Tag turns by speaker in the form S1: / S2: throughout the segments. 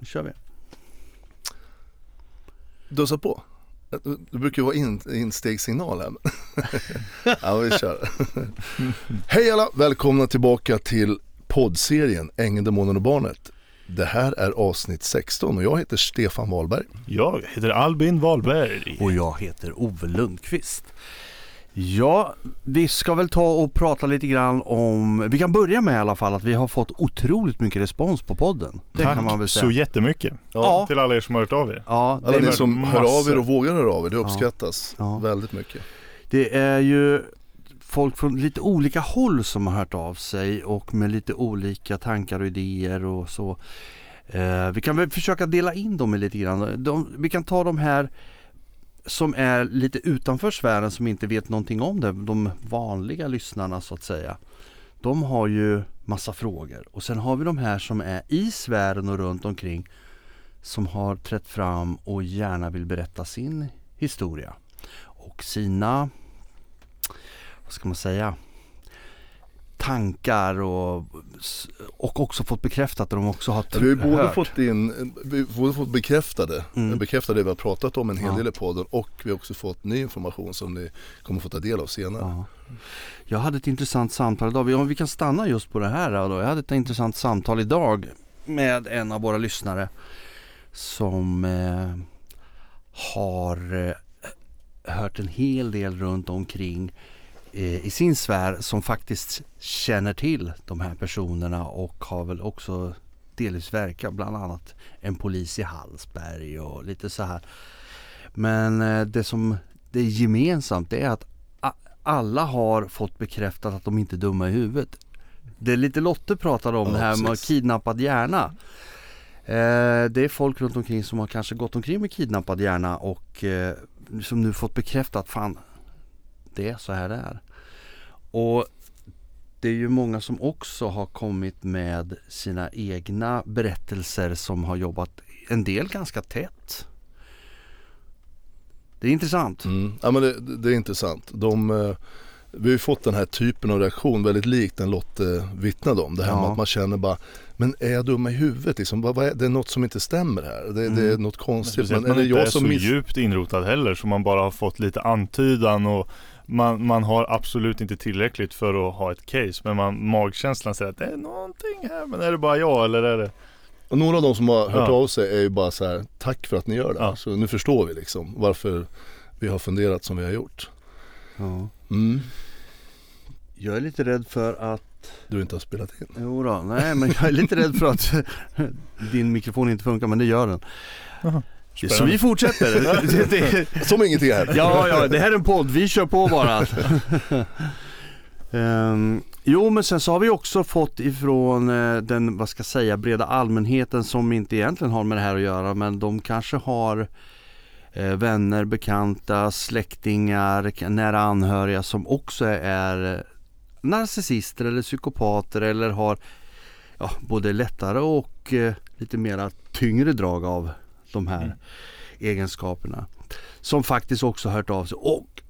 S1: Nu kör vi.
S2: Du har satt på? Det brukar ju vara in, instegssignal här. ja, vi kör. Hej alla, välkomna tillbaka till poddserien Ängeln, Demonen och Barnet. Det här är avsnitt 16 och jag heter Stefan Wahlberg.
S3: Jag heter Albin Wahlberg.
S1: Och jag heter Ove Lundqvist. Ja, vi ska väl ta och prata lite grann om, vi kan börja med i alla fall att vi har fått otroligt mycket respons på podden. Det
S3: Tack
S1: kan man väl säga.
S3: så jättemycket.
S1: Ja.
S3: Till alla er som har hört av er.
S1: Ja,
S2: Alla
S1: det,
S2: ni som hör av
S3: massor.
S2: er och vågar höra av er, det uppskattas
S1: Ja.
S2: väldigt mycket.
S1: det är ju folk från lite olika håll som har hört av sig och med lite olika tankar och idéer och så. Eh, vi kan väl försöka dela in dem lite grann. De, vi kan ta de här som är lite utanför sfären som inte vet någonting om det. De vanliga lyssnarna så att säga. De har ju massa frågor och sen har vi de här som är i sfären och runt omkring som har trätt fram och gärna vill berätta sin historia och sina, vad ska man säga, tankar och, och också fått bekräftat att de också har
S2: Vi har både
S1: hört.
S2: fått in, vi både fått bekräftade,
S1: Mm.
S2: bekräftade det vi har pratat om en hel
S1: Ja.
S2: del i podden och vi har också fått ny information som ni kommer få ta del av senare.
S1: Ja. Jag hade ett intressant samtal idag. Vi, om vi kan stanna just på det här då. Jag hade ett intressant samtal idag med en av våra lyssnare som eh, har eh, hört en hel del runt omkring i sin sfär som faktiskt känner till de här personerna och har väl också delvis verkat bland annat en polis i Hallsberg och lite så här. Men eh, det som det är gemensamt det är att alla har fått bekräftat att de inte är dumma i huvudet. Det är lite Lotte pratade om
S2: Ja,
S1: det här med
S2: precis.
S1: kidnappad hjärna. Eh, det är folk runt omkring som har kanske gått omkring med kidnappad hjärna och eh, som nu fått bekräftat fan det är så här det är. Och det är ju många som också har kommit med sina egna berättelser som har jobbat en del ganska tätt. Det är intressant.
S2: Mm. Ja men det, det är intressant. De, eh, vi har ju fått den här typen av reaktion väldigt likt den Lotte vittnade om. Det här
S1: Ja.
S2: med att man känner bara, men är jag dum i huvudet liksom? Vad, vad är, det är något som inte stämmer här. Det, det är
S1: Mm.
S2: något konstigt. Men
S3: man
S2: är det
S3: inte är
S2: jag som
S3: så
S2: miss...
S3: djupt inrotad heller så man bara har fått lite antydan och man, man har absolut inte tillräckligt för att ha ett case men man, magkänslan säger att det är någonting här men är det bara jag eller är det
S2: Och några av de som har hört
S3: Ja.
S2: av sig är ju bara så här, tack för att ni gör det.
S3: Ja.
S2: Så nu förstår vi liksom varför vi har funderat som vi har gjort.
S1: Ja.
S2: Mm.
S1: Jag är lite rädd för att
S2: Du inte har spelat in.
S1: Jo då, nej men jag är lite rädd för att din mikrofon inte funkar men det gör den. Så
S3: Spännande.
S1: vi fortsätter. Det, det,
S2: Som ingenting här.
S1: ja, ja, det här är en podd, vi kör på bara. Ehm, jo men sen så har vi också fått ifrån eh, den, vad ska jag säga, breda allmänheten som inte egentligen har med det här att göra men de kanske har eh, vänner, bekanta, släktingar, nära anhöriga som också är eh, narcissister eller psykopater eller har ja, både lättare och eh, lite mera tyngre drag av de här
S3: Mm.
S1: egenskaperna. Som faktiskt också har hört av sig. Och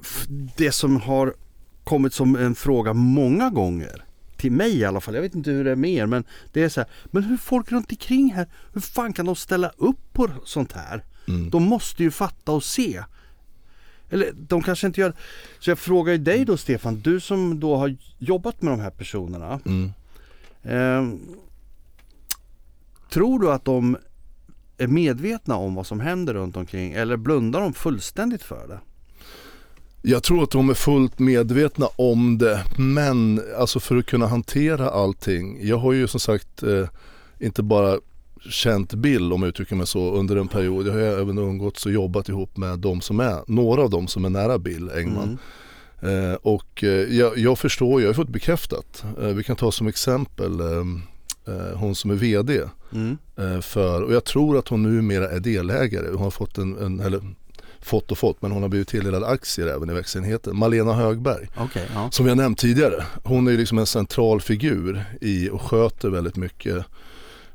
S1: det som har kommit som en fråga många gånger till mig i alla fall, jag vet inte hur det är med er men det är så här, men hur folk runt omkring här, hur fan kan de ställa upp på sånt här?
S2: Mm.
S1: De måste ju fatta och se. Eller de kanske inte gör Så jag frågar ju dig då Stefan, du som då har jobbat med de här personerna.
S2: Mm.
S1: Ehm, tror du att de är medvetna om vad som händer runt omkring eller blundar de fullständigt för det?
S2: Jag tror att de är fullt medvetna om det men alltså för att kunna hantera allting. Jag har ju som sagt eh, inte bara känt Bill om jag uttrycker mig så under en period. Jag har även umgåtts och jobbat ihop med de som är, några av dem som är nära Bill Engman.
S1: Mm.
S2: Eh, och eh, jag, jag förstår, jag har fått bekräftat. Eh, vi kan ta som exempel eh, hon som är VD
S1: Mm.
S2: eh, för, och jag tror att hon numera är delägare. Hon har fått en, en eller fått och fått, men hon har blivit tilldelad aktier även i växenheten. Malena Högberg,
S1: Okej, ja.
S2: som vi har nämnt tidigare. Hon är liksom en central figur i och sköter väldigt mycket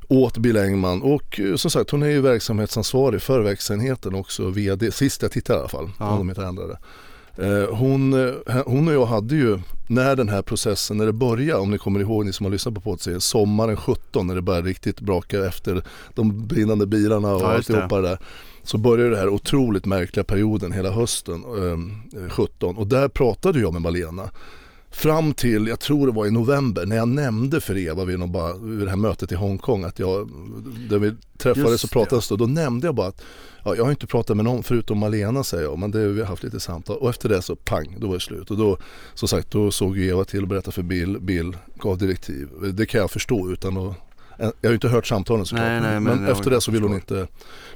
S2: åt Bill Engman och eh, som sagt hon är ju verksamhetsansvarig för växenheten också, VD, sist jag tittade i alla fall,
S1: Ja.
S2: om de inte ändrade. Eh, hon, eh, hon och jag hade ju, när den här processen, när det började, om ni kommer ihåg ni som har lyssnat på poddserien, sommaren 17 när det började riktigt braka efter de brinnande bilarna och
S1: Ja,
S2: alltihopa det där. Så började det här otroligt märkliga perioden hela hösten eh, 17 och där pratade jag med Malena. Fram till, jag tror det var i november, när jag nämnde för Eva vid, någon bara, vid det här mötet i Hongkong att jag, där vi träffades
S1: Just
S2: och pratades då, då nämnde jag bara att ja, jag har inte pratat med någon förutom Malena säger jag, men det, vi har haft lite samtal och efter det så pang, då var det slut. Och då, som sagt, då såg Eva till att berätta för Bill, Bill gav direktiv. Det kan jag förstå utan att jag har ju inte hört samtalen såklart.
S1: Nej, nej,
S2: men,
S1: men
S2: efter det så vill hon inte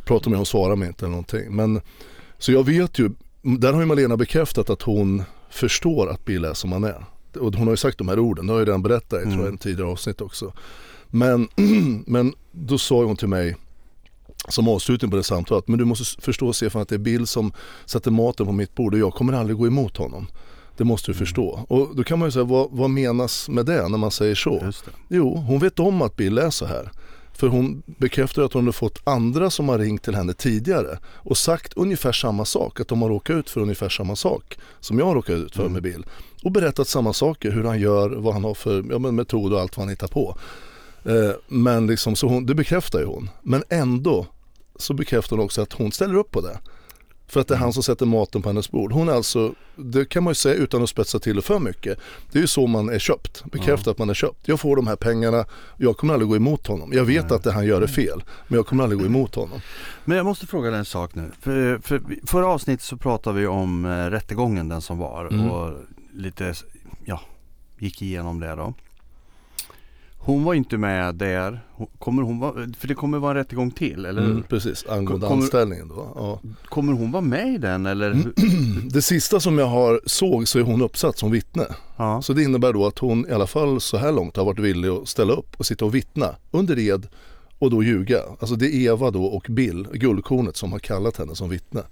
S2: prata med mig, hon svarar mig inte eller någonting. Men, så jag vet ju, där har ju Malena bekräftat att hon förstår att Bill är som han är. Och hon har ju sagt de här orden, det har jag redan berättat i
S1: Mm.
S2: tror jag, en tidigare avsnitt också. Men, men då sa hon till mig som avslutning på det samtalet, men du måste förstå Stefan att det är Bill som sätter maten på mitt bord och jag kommer aldrig gå emot honom. Det måste du förstå. Och då kan man ju säga, vad, vad menas med det när man säger så? Jo, hon vet om att Bill är så här. För hon bekräftar att hon har fått andra som har ringt till henne tidigare och sagt ungefär samma sak, att de har råkat ut för ungefär samma sak som jag har råkat ut för med Bill. Och berättat samma saker, hur han gör, vad han har för ja, men metod och allt vad han hittar på. Eh, men liksom, så hon, det bekräftar ju hon. Men ändå så bekräftar hon också att hon ställer upp på det. För att det är han som sätter maten på hennes bord. Hon är alltså, det kan man ju säga utan att spetsa till det för mycket. Det är ju så man är köpt, bekräfta att man är köpt. Jag får de här pengarna, jag kommer aldrig gå emot honom. Jag vet att det han gör är fel, men jag kommer aldrig gå emot honom.
S1: Men jag måste fråga dig en sak nu. För, för förra avsnittet så pratade vi om eh, rättegången den som var
S2: Mm.
S1: och lite, ja, gick igenom det då. Hon var inte med där. Kommer hon vara, för det kommer vara en rättegång till eller
S2: Mm, precis, angående
S1: Kommer-
S2: anställningen då. Ja.
S1: Kommer hon vara med i den eller?
S2: Det sista som jag har såg så är hon uppsatt som vittne.
S1: Ja.
S2: Så det innebär då att hon i alla fall så här långt har varit villig att ställa upp och sitta och vittna under ed och då ljuga. Alltså det är Eva då och Bill, guldkornet, som har kallat henne som vittne.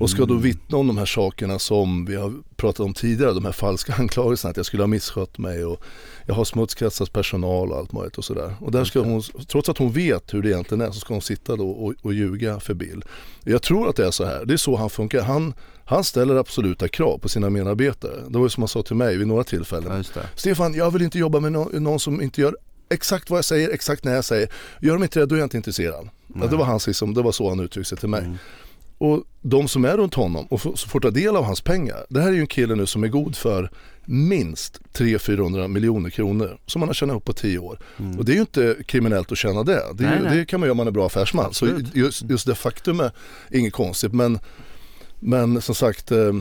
S2: Och ska då vittna om de här sakerna som vi har pratat om tidigare, de här falska anklagelserna att jag skulle ha misskött mig och jag har smutskastat personal och allt möjligt och sådär. Och där ska hon, trots att hon vet hur det egentligen är så ska hon sitta då och, och ljuga för Bill. Jag tror att det är så här, det är så han funkar. Han, han ställer absoluta krav på sina medarbetare. Det var ju som han sa till mig vid några tillfällen.
S1: Ja.
S2: Stefan, jag vill inte jobba med nå- någon som inte gör exakt vad jag säger, exakt när jag säger. Gör de inte det, då är jag inte intresserad. Ja, det, var hans, liksom, det var så han uttryckte sig till mig.
S1: Mm.
S2: Och de som är runt honom och får, ta del av hans pengar. Det här är ju en kille nu som är god för minst 300-400 miljoner kronor som han har tjänat ihop på 10 år. Och det är ju inte kriminellt att tjäna det. Det,
S1: Nej,
S2: ju,
S1: nej.
S2: det kan man göra om man är bra affärsman. Så
S1: Absolut.
S2: just, just det faktum är inget konstigt. Men, men som sagt, eh,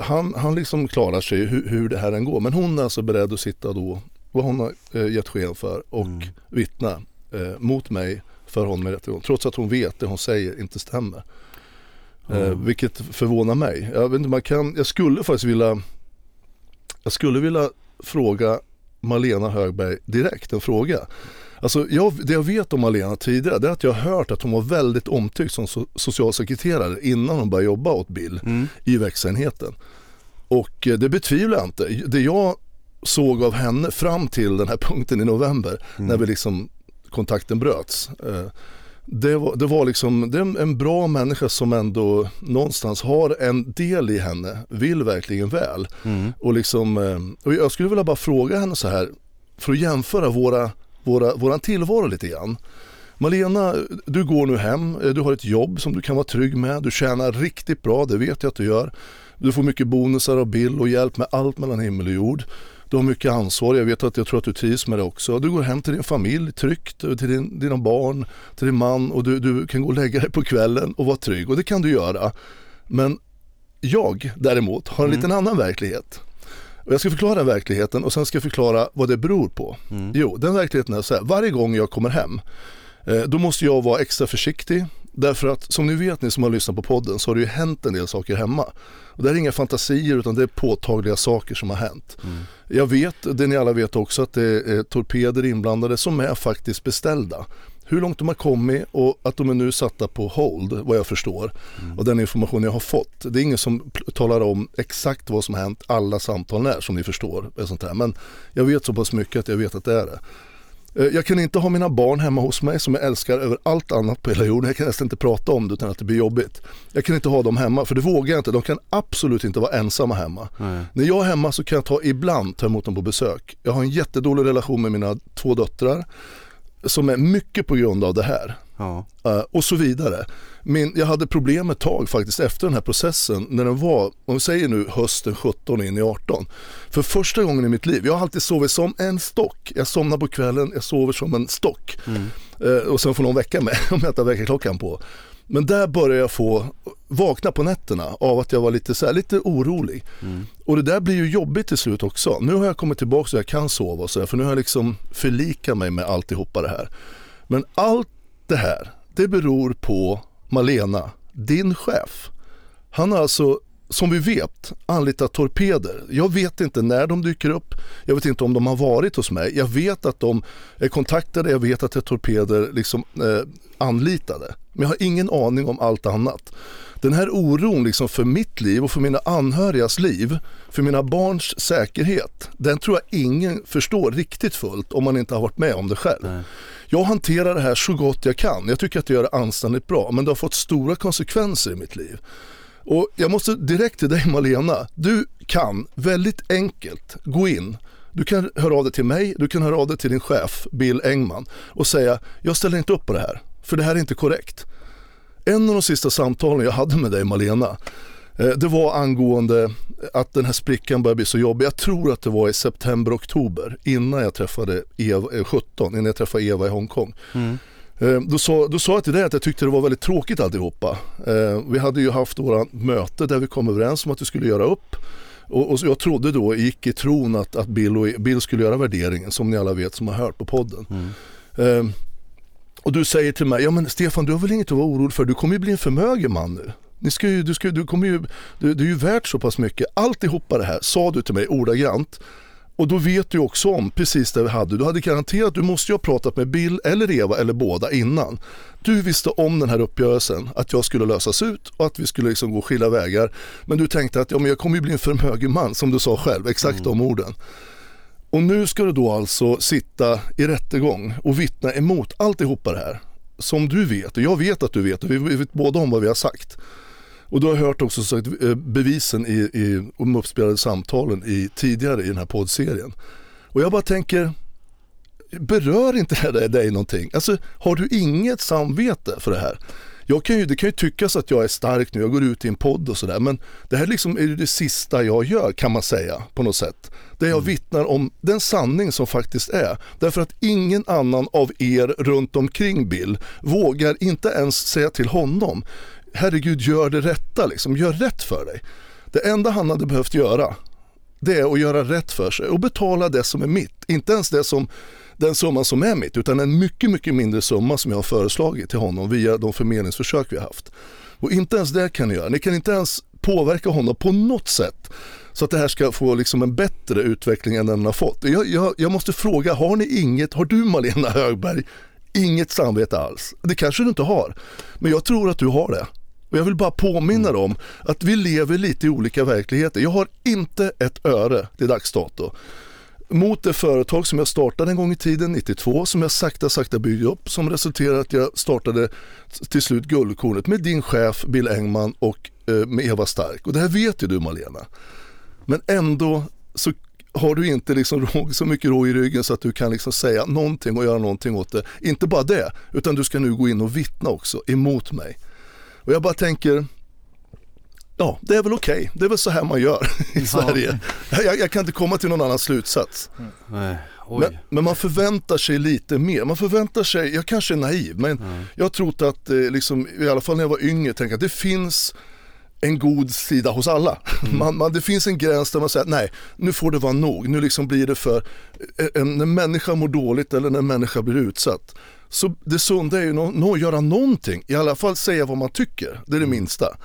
S2: han, han liksom klarar sig hur, hur det här än går. Men hon är alltså beredd att sitta då, vad hon har eh, gett sken för och
S1: Mm.
S2: vittna eh, mot mig för honom i rättegång. Trots att hon vet det hon säger inte stämmer. Eh,
S1: Mm.
S2: vilket förvånar mig. Jag, vet inte, man kan, jag skulle faktiskt vilja Jag skulle vilja fråga Malena Högberg direkt en fråga. Alltså jag, det jag vet om Malena tidigare det är att jag har hört att hon var väldigt omtyckt som so, socialsekreterare innan hon började jobba åt Bill
S1: Mm.
S2: i växenheten. Och eh, det betvivlar jag inte. Det jag såg av henne fram till den här punkten i november när vi liksom kontakten bröts. Det var, det var liksom, det är en- en bra människa som ändå någonstans har en del i henne, vill verkligen väl.
S1: Mm.
S2: Och, liksom, eh, och jag skulle vilja bara fråga henne så här, för att jämföra våra, våra, våran tillvaro lite grann. Malena, du går nu hem, eh, du har ett jobb som du kan vara trygg med, du tjänar riktigt bra, det vet jag att du gör. Du får mycket bonusar av Bill och hjälp med allt mellan himmel och jord. Du har mycket ansvar, jag vet att jag tror att du trivs med det också. Du går hem till din familj tryggt, till din, dina barn, till din man och du, du kan gå och lägga dig på kvällen och vara trygg och det kan du göra. Men jag däremot har en
S1: Mm.
S2: liten annan verklighet. Och jag ska förklara den verkligheten och sen ska jag förklara vad det beror på.
S1: Mm.
S2: Jo, den verkligheten är så här, varje gång jag kommer hem eh, då måste jag vara extra försiktig. Därför att som ni vet ni som har lyssnat på podden så har det ju hänt en del saker hemma. Och det är inga fantasier utan det är påtagliga saker som har hänt.
S1: Mm.
S2: Jag vet, det ni alla vet också, att det är torpeder inblandade som är faktiskt beställda. Hur långt de har kommit och att de är nu satta på hold vad jag förstår. Och den information jag har fått. Det är ingen som talar om exakt vad som har hänt alla samtal är som ni förstår. Sånt här. Men jag vet så pass mycket att jag vet att det är det. Eh, Jag kan inte ha mina barn hemma hos mig som jag älskar över allt annat på hela jorden. Jag kan nästan inte prata om det utan att det blir jobbigt. Jag kan inte ha dem hemma för det vågar jag inte. De kan absolut inte vara ensamma hemma.
S1: Nej.
S2: När jag är hemma så kan jag ta ibland ta emot dem på besök. Jag har en jättedålig relation med mina två döttrar som är mycket på grund av det här.
S1: Ja.
S2: Eh, och så vidare. Min, jag hade problem ett tag faktiskt efter den här processen när den var, om vi säger nu hösten 17 in i 18. För första gången i mitt liv, jag har alltid sovit som en stock. Jag somnar på kvällen, jag sover som en stock.
S1: Mm.
S2: Eh, och sen får någon väcka mig om jag inte har väckarklockan på. Men där började jag få vakna på nätterna av att jag var lite, så här, lite orolig.
S1: Mm.
S2: Och det där blir ju jobbigt till slut också. Nu har jag kommit tillbaka så jag kan sova och så här, för nu har jag liksom förlikat mig med alltihopa det här. Men allt det här, det beror på Malena, din chef. Han har alltså, som vi vet, anlitat torpeder. Jag vet inte när de dyker upp, jag vet inte om de har varit hos mig. Jag vet att de är kontaktade, jag vet att det är torpeder liksom, eh, anlitade. Men jag har ingen aning om allt annat. Den här oron liksom för mitt liv och för mina anhörigas liv, för mina barns säkerhet, den tror jag ingen förstår riktigt fullt om man inte har varit med om det själv.
S1: Nej.
S2: Jag hanterar det här så gott jag kan. Jag tycker att jag gör det anständigt bra, men det har fått stora konsekvenser i mitt liv. Och jag måste direkt till dig Malena, du kan väldigt enkelt gå in du kan höra av dig till mig, du kan höra av dig till din chef Bill Engman och säga jag ställer inte upp på det här, för det här är inte korrekt. En av de sista samtalen jag hade med dig Malena, eh, det var angående att den här sprickan började bli så jobbig. Jag tror att det var i september, oktober innan jag träffade Eva, eh, 17, innan jag träffade Eva i Hongkong.
S1: Mm.
S2: Eh, Då sa, då sa jag till dig att jag tyckte det var väldigt tråkigt alltihopa. Eh, Vi hade ju haft våra möte där vi kom överens om att vi skulle göra upp. Och, och jag trodde då, gick i tron att, att Bill, och, Bill skulle göra värderingen som ni alla vet som har hört på podden.
S1: Mm.
S2: Och du säger till mig, ja men Stefan du har väl inget att vara orolig för, du kommer ju bli en förmögen man nu. Ni ska ju, du, ska, du, kommer ju, du, du är ju värt så pass mycket. Alltihopa det här sa du till mig ordagrant. Och då vet du också om precis det vi hade. Du hade garanterat, du måste ju ha pratat med Bill eller Eva eller båda innan. Du visste om den här uppgörelsen, att jag skulle lösas ut och att vi skulle liksom gå skilda vägar. Men du tänkte att ja, men jag kommer ju bli en förmögen man, som du sa själv, exakt de orden. Och nu ska du då alltså sitta i rättegång och vittna emot alltihopa det här. Som du vet, och jag vet att du vet, och vi vet båda om vad vi har sagt. Och du har hört också sagt, eh, bevisen i, i de uppspelade samtalen i, tidigare i den här poddserien. Och jag bara tänker, berör inte det dig någonting? Alltså har du inget samvete för det här? Jag kan ju, det kan ju tyckas att jag är stark nu, jag går ut i en podd och sådär men det här liksom är ju det sista jag gör kan man säga på något sätt. Där jag vittnar om den sanning som faktiskt är. Därför att ingen annan av er runt omkring Bill vågar inte ens säga till honom herregud gör det rätta liksom, gör rätt för dig. Det enda han hade behövt göra det är att göra rätt för sig och betala det som är mitt. Inte ens det som, den summan som är mitt utan en mycket, mycket mindre summa som jag har föreslagit till honom via de förmedlingsförsök vi har haft. Och inte ens det kan ni göra. Ni kan inte ens påverka honom på något sätt så att det här ska få liksom en bättre utveckling än den har fått. Jag, jag, jag måste fråga, har ni inget, har du Malena Högberg inget samvete alls? Det kanske du inte har, men jag tror att du har det. Och jag vill bara påminna dig om att vi lever lite i olika verkligheter. Jag har inte ett öre till dags dato mot det företag som jag startade en gång i tiden, 92, som jag sakta sakta byggde upp som resulterade att jag startade till slut Guldkornet med din chef Bill Engman och eh, med Eva Stark. Och det här vet ju du Malena. Men ändå så har du inte liksom råg, så mycket råg i ryggen så att du kan liksom säga någonting och göra någonting åt det. Inte bara det, utan du ska nu gå in och vittna också emot mig. Och jag bara tänker, ja det är väl okej, det är väl så här man gör i Sverige. Jag, jag kan inte komma till någon annan slutsats.
S1: Nej. Oj.
S2: Men, men man förväntar sig lite mer. Man förväntar sig, jag kanske är naiv, men jag har trott att, eh, liksom, i alla fall när jag var yngre, tänkte att det finns en god sida hos alla. Man, man, det finns en gräns där man säger nej, nu får det vara nog. Nu liksom blir det för, eh, en, när en människa mår dåligt eller när en människa blir utsatt. Så det sunda är ju nå- nå- att göra någonting, i alla fall säga vad man tycker, det är det minsta.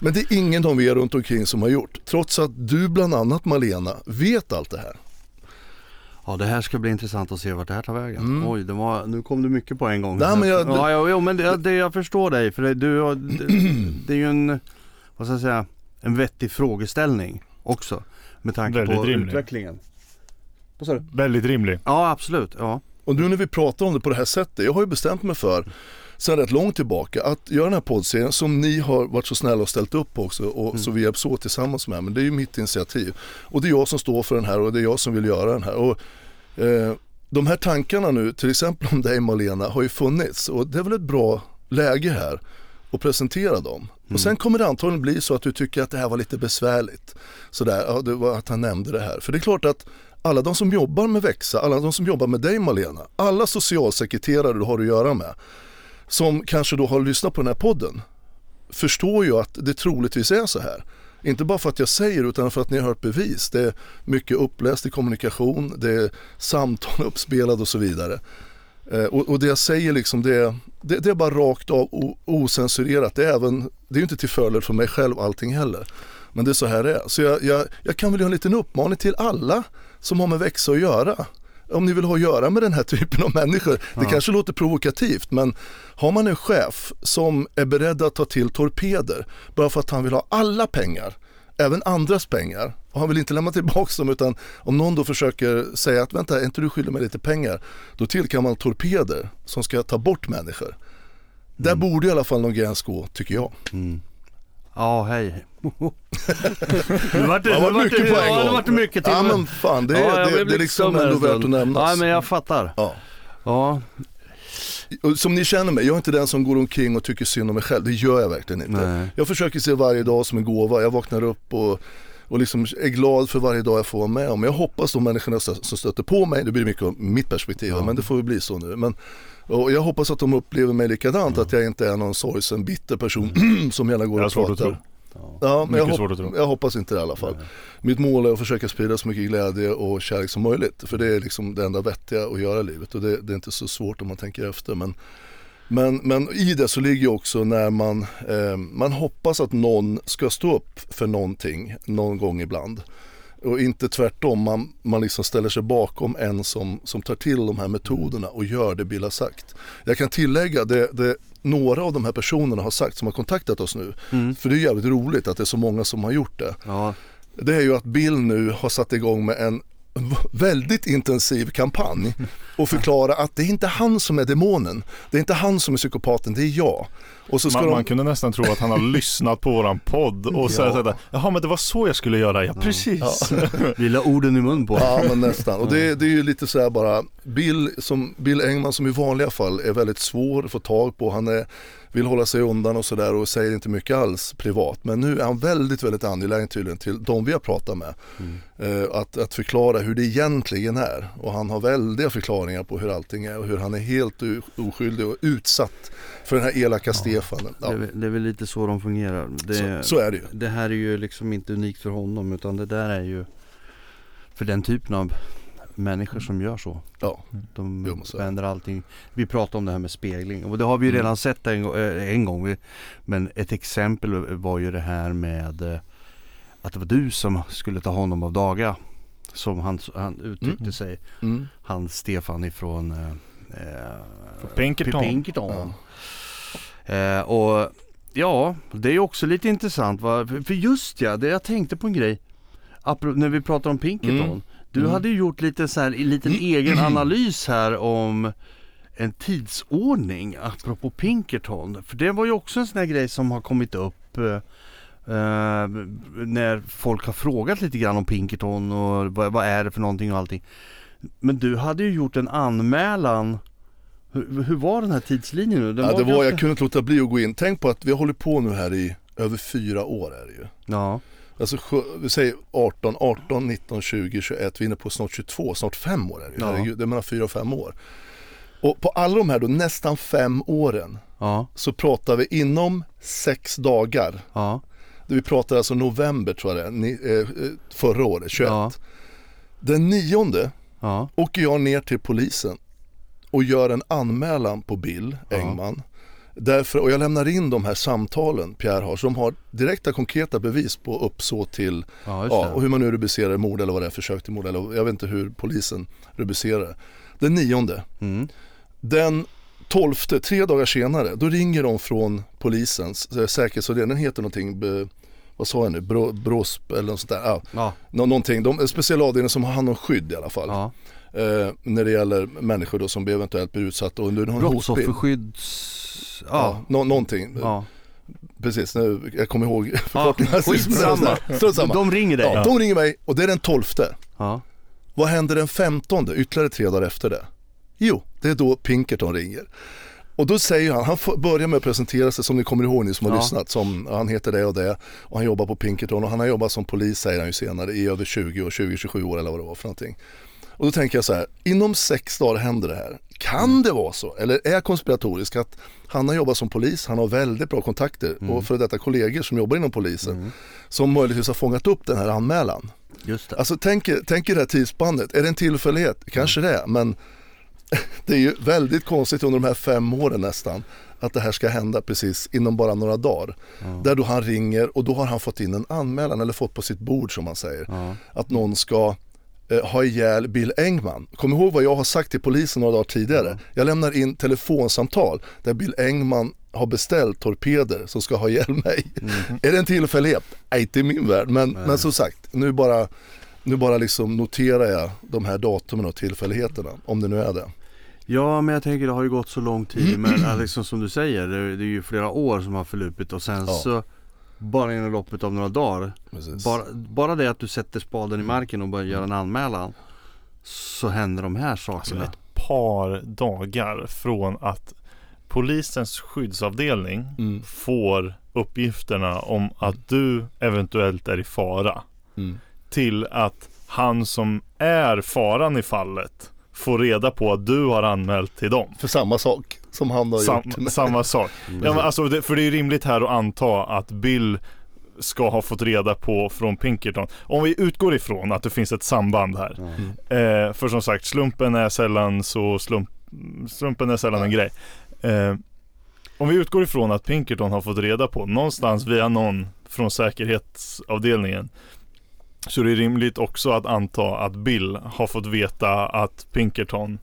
S2: Men det är ingen av er runt omkring som har gjort, trots att du bland annat Malena vet allt det här.
S1: Ja det här ska bli intressant att se vart det här tar vägen.
S2: Mm.
S1: Oj, det var, nu kom det mycket på en gång.
S2: Nej, men jag-
S1: ja, ja, jo, men det, det, jag förstår dig. För det, du, har- det, det är ju en, vad ska jag säga, en vettig frågeställning också. Med tanke
S3: Väldigt
S1: på
S3: rimlig.
S1: utvecklingen. Vad sa du?
S3: Väldigt rimlig.
S1: Ja absolut, ja.
S2: Och nu när vi pratar om det på det här sättet, jag har ju bestämt mig för sedan rätt långt tillbaka att göra den här poddserien som ni har varit så snälla och ställt upp på också och
S1: Mm.
S2: så vi hjälps åt tillsammans med. Men det är ju mitt initiativ. Och det är jag som står för den här och det är jag som vill göra den här. Och, eh, de här tankarna nu, till exempel om dig Malena, har ju funnits och det är väl ett bra läge här att presentera dem. Och sen kommer det antagligen bli så att du tycker att det här var lite besvärligt. Sådär, ja, det var att han nämnde det här. För det är klart att alla de som jobbar med Växa, alla de som jobbar med dig Malena, alla socialsekreterare du har att göra med, som kanske då har lyssnat på den här podden, förstår ju att det troligtvis är så här. Inte bara för att jag säger det, utan för att ni har hört bevis. Det är mycket uppläst i kommunikation, det är samtal uppspelade och så vidare. Eh, och, och det jag säger liksom det, det, det är bara rakt av o, osensurerat. Det är, även, det är inte till fördel för mig själv allting heller. Men det är så här det är. Så jag, jag, jag kan väl göra en liten uppmaning till alla som har med växa att göra. Om ni vill ha att göra med den här typen av människor. Det kanske låter provokativt men har man en chef som är beredd att ta till torpeder bara för att han vill ha alla pengar, även andras pengar och han vill inte lämna tillbaka dem utan om någon då försöker säga att vänta, är inte du skyldig mig lite pengar? Då tillkallar man torpeder som ska ta bort människor. Där borde i alla fall någon gräns gå, tycker jag.
S1: Ja, hej. Nu vart det,
S2: Det var
S1: nu
S2: mycket
S1: det,
S2: på en
S1: ja,
S2: gång.
S1: det vart mycket till.
S2: Ja men fan, det,
S1: Ja,
S2: det, det är liksom
S1: här
S2: ändå värt att nämnas.
S1: Ja, men jag fattar.
S2: Ja.
S1: Ja,
S2: Som ni känner mig, jag är inte den som går omkring och tycker synd om mig själv. Det gör jag verkligen inte.
S1: Nej.
S2: Jag försöker se varje dag som en gåva. Jag vaknar upp och, och liksom är glad för varje dag jag får vara med om. Jag hoppas de människorna som stöter på mig, det blir mycket om mitt perspektiv, men det får väl bli så nu. Men, och jag hoppas att de upplever mig likadant, att jag inte är någon sorgsen, bitter person som gärna går och
S3: svårt att
S2: pratar.
S3: tro.
S2: Ja, men jag, hop-
S3: tro.
S2: jag hoppas inte det i alla fall. Mitt mål är att försöka sprida så mycket glädje och kärlek som möjligt. För det är liksom det enda vettiga att göra i livet och det, det är inte så svårt om man tänker efter. Men, men, men i det så ligger också när man, eh, man hoppas att någon ska stå upp för någonting någon gång ibland. Och inte tvärtom, man, man liksom ställer sig bakom en som, som tar till de här metoderna och gör det Bill har sagt. Jag kan tillägga det, det några av de här personerna har sagt som har kontaktat oss nu. För det är jävligt roligt att det är så många som har gjort det.
S1: ja.
S2: Det är ju att Bill nu har satt igång med en väldigt intensiv kampanj och förklara att det är inte han som är demonen. Det är inte han som är psykopaten, det är jag. Och så ska
S3: Man,
S2: de...
S3: man kunde nästan tro att han har lyssnat på våran podd och säga såhär, jaha men det var så jag skulle göra, ja precis.
S1: Vi la orden i mun på
S2: Ja men nästan. Och det, det är ju lite så här bara, Bill, som, Bill Engman som i vanliga fall är väldigt svår att få tag på. Han är, vill hålla sig undan och sådär och säger inte mycket alls privat. Men nu är han väldigt, väldigt angelägen tydligen till de vi har pratat med. Eh, att, att förklara hur det egentligen är. Och han har väldiga förklaringar på hur allting är och hur han är helt oskyldig och utsatt för den här elaka Stefan.
S1: det,
S2: Ja,
S1: är, väl- det är väl lite så de fungerar. Det,
S2: så, så är det ju.
S1: det här är ju liksom inte unikt för honom utan det där är ju för den typen av människor som gör så.
S2: Ja.
S1: De vänder allting. Vi pratade om det här med spegling och det har vi ju
S2: Mm.
S1: redan sett en, eh, en gång. Men ett exempel var ju det här med eh, att det var du som skulle ta honom av daga. Som han, han uttryckte
S2: Mm.
S1: sig.
S2: Mm.
S1: Han Stefan ifrån eh, eh,
S3: Pinkerton.
S1: Pinkerton. Eh, och ja, det är också lite intressant va? För- För just ja, det jag tänkte på en grej. Apro- när vi pratar om Pinkerton.
S2: Mm.
S1: Du
S2: Mm.
S1: hade ju gjort lite så här, en liten egen analys här om en tidsordning apropå Pinkerton. För det var ju också en sån här grej som har kommit upp eh, eh, när folk har frågat lite grann om Pinkerton och vad, vad är det för någonting och allting. Men du hade ju gjort en anmälan. Hur, hur var den här tidslinjen nu? Den
S2: Ja, det var, jag
S1: ganska-
S2: kunde inte låta bli att gå in. Tänk på att vi har hållit på nu här i över fyra år är det ju.
S1: Ja,
S2: Alltså vi säger 18, 18, 19, 20, 21, vi är inne på snart 22, snart fem år är det.
S1: Ja.
S2: Herregud, Det är mellan fyra och fem år. Och på alla de här då nästan fem åren
S1: ja,
S2: så pratar vi inom sex dagar.
S1: ja,
S2: Vi pratar alltså november tror jag det är, eh, eh, förra året, 21.
S1: ja,
S2: Den nionde
S1: ja,
S2: åker jag ner till polisen och gör en anmälan på Bill
S1: Ja.
S2: Därför, och jag lämnar in de här samtalen Pierre har, som har direkta konkreta bevis på uppsåt till,
S1: ja,
S2: ja, och hur man nu rubricerar mord eller vad det är, försök till mord eller jag vet inte hur polisen rubricerar. Den nionde,
S1: Mm.
S2: den tolfte, tre dagar senare, då ringer de från polisens eh, säkerhetsavdelning, den heter någonting, be, vad sa jag nu, Bro, Brosp eller något sånt där. Ja,
S1: Ja,
S2: nå- någonting, de, en speciell avdelning som har hand om skydd i alla fall.
S1: ja,
S2: Eh, när det gäller människor då som eventuellt blir utsatta under någon.
S1: Brottsofferskydds...
S2: Ja,
S1: Ja.
S2: nå- någonting.
S1: ja.
S2: Precis, nu, jag kommer ihåg
S1: ja.
S2: förkortningen.
S1: Skitsamma.
S2: Strunt samma.
S1: De ringer dig.
S2: Ja, de ringer mig och det är den 12.
S1: Ja.
S2: Vad händer den 15, ytterligare tre dagar efter det? Jo, det är då Pinkerton ringer. Och då säger han, han börjar med att presentera sig som ni kommer ihåg ni som har
S1: Ja.
S2: lyssnat, som han heter det och det och han jobbar på Pinkerton och han har jobbat som polis säger han ju senare i över 20 år, 20-27 år eller vad det var för någonting. Och då tänker jag så här, inom sex dagar händer det här. Kan det vara så? Eller är jag konspiratorisk att han har jobbat som polis, han har väldigt bra kontakter och för detta kollegor som jobbar inom polisen som möjligtvis har fångat upp den här anmälan.
S1: Just det.
S2: Alltså tänk, tänk er det här tidsspannet, är det en tillfällighet? Kanske det, men det är ju väldigt konstigt under de här fem åren nästan att det här ska hända precis inom bara några dagar. Där då han ringer och då har han fått in en anmälan eller fått på sitt bord som man säger
S1: Ja.
S2: att någon ska ha ihjäl Bill Engman. Kom ihåg vad jag har sagt till polisen några dagar tidigare. Jag lämnar in telefonsamtal där Bill Engman har beställt torpeder som ska ha ihjäl mig. Är det en tillfällighet? Nej, inte i min värld. Men, men som sagt, nu bara, nu bara liksom noterar jag de här datumen och tillfälligheterna. Om det nu är det.
S1: Ja men jag tänker det har ju gått så lång tid men liksom som du säger det, det är ju flera år som har förlupit och sen
S2: Ja.
S1: så bara inom loppet av några dagar
S2: Precis.
S1: bara, bara det att du sätter spaden i marken och börjar göra en anmälan så händer de här
S3: Alltså
S1: sakerna.
S3: ett par dagar från att polisens skyddsavdelning
S2: Mm,
S3: får uppgifterna om att du eventuellt är i fara
S2: mm.
S3: till att han som är faran i fallet får reda på att du har anmält till dem.
S2: För samma sak som han har
S3: Sam,
S2: gjort.
S3: samma sak. Ja, men alltså, det, för det är rimligt här att anta att Bill ska ha fått reda på från Pinkerton. Om vi utgår ifrån att det finns ett samband här. Eh, för som sagt, slumpen är sällan så slump, slumpen är sällan en grej. Eh, om vi utgår ifrån att Pinkerton har fått reda på någonstans via någon från säkerhetsavdelningen så det är rimligt också att anta att Bill har fått veta att Pinkerton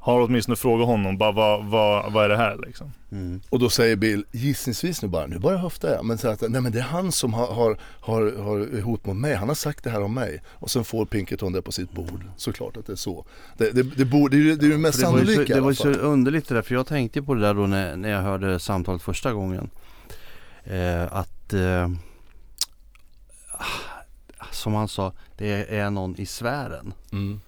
S3: har åtminstone frågat honom bara vad, vad, vad är det här liksom?
S1: Mm.
S2: Och då säger Bill, gissningsvis nu bara, nu bara höftar jag, men säger att nej men det är han som har, har, har, har hot mot mig, han har sagt det här om mig. Och sen får Pinkerton det på sitt bord, såklart att det är så. Det, det, det, borde, det, är ju- det är ju mest
S1: det var ju så,
S2: sannolika i
S1: det var ju så underligt det där för jag tänkte på det där då när, när jag hörde samtalet första gången. Eh, att eh, som han sa, det är någon i sfären.
S2: Mm.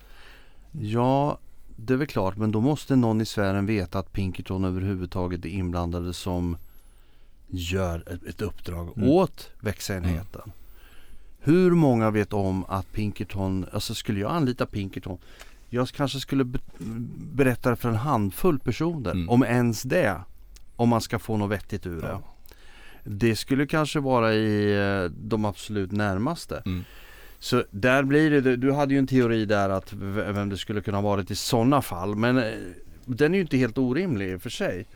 S1: Ja, det är väl klart, men då måste någon i sfären veta att Pinkerton överhuvudtaget är inblandade som gör ett, ett uppdrag
S2: Mm.
S1: åt växenheten. Hur många vet om att Pinkerton, alltså skulle jag anlita Pinkerton, jag kanske skulle be, berätta det för en handfull personer,
S2: Mm.
S1: om ens det, om man ska få något vettigt ur det.
S2: Ja.
S1: Det skulle kanske vara i eh, de absolut närmaste.
S2: Mm.
S1: Så där blir det, du hade ju en teori där att vem det skulle kunna ha varit i sådana fall. Men eh, den är ju inte helt orimlig i och för sig.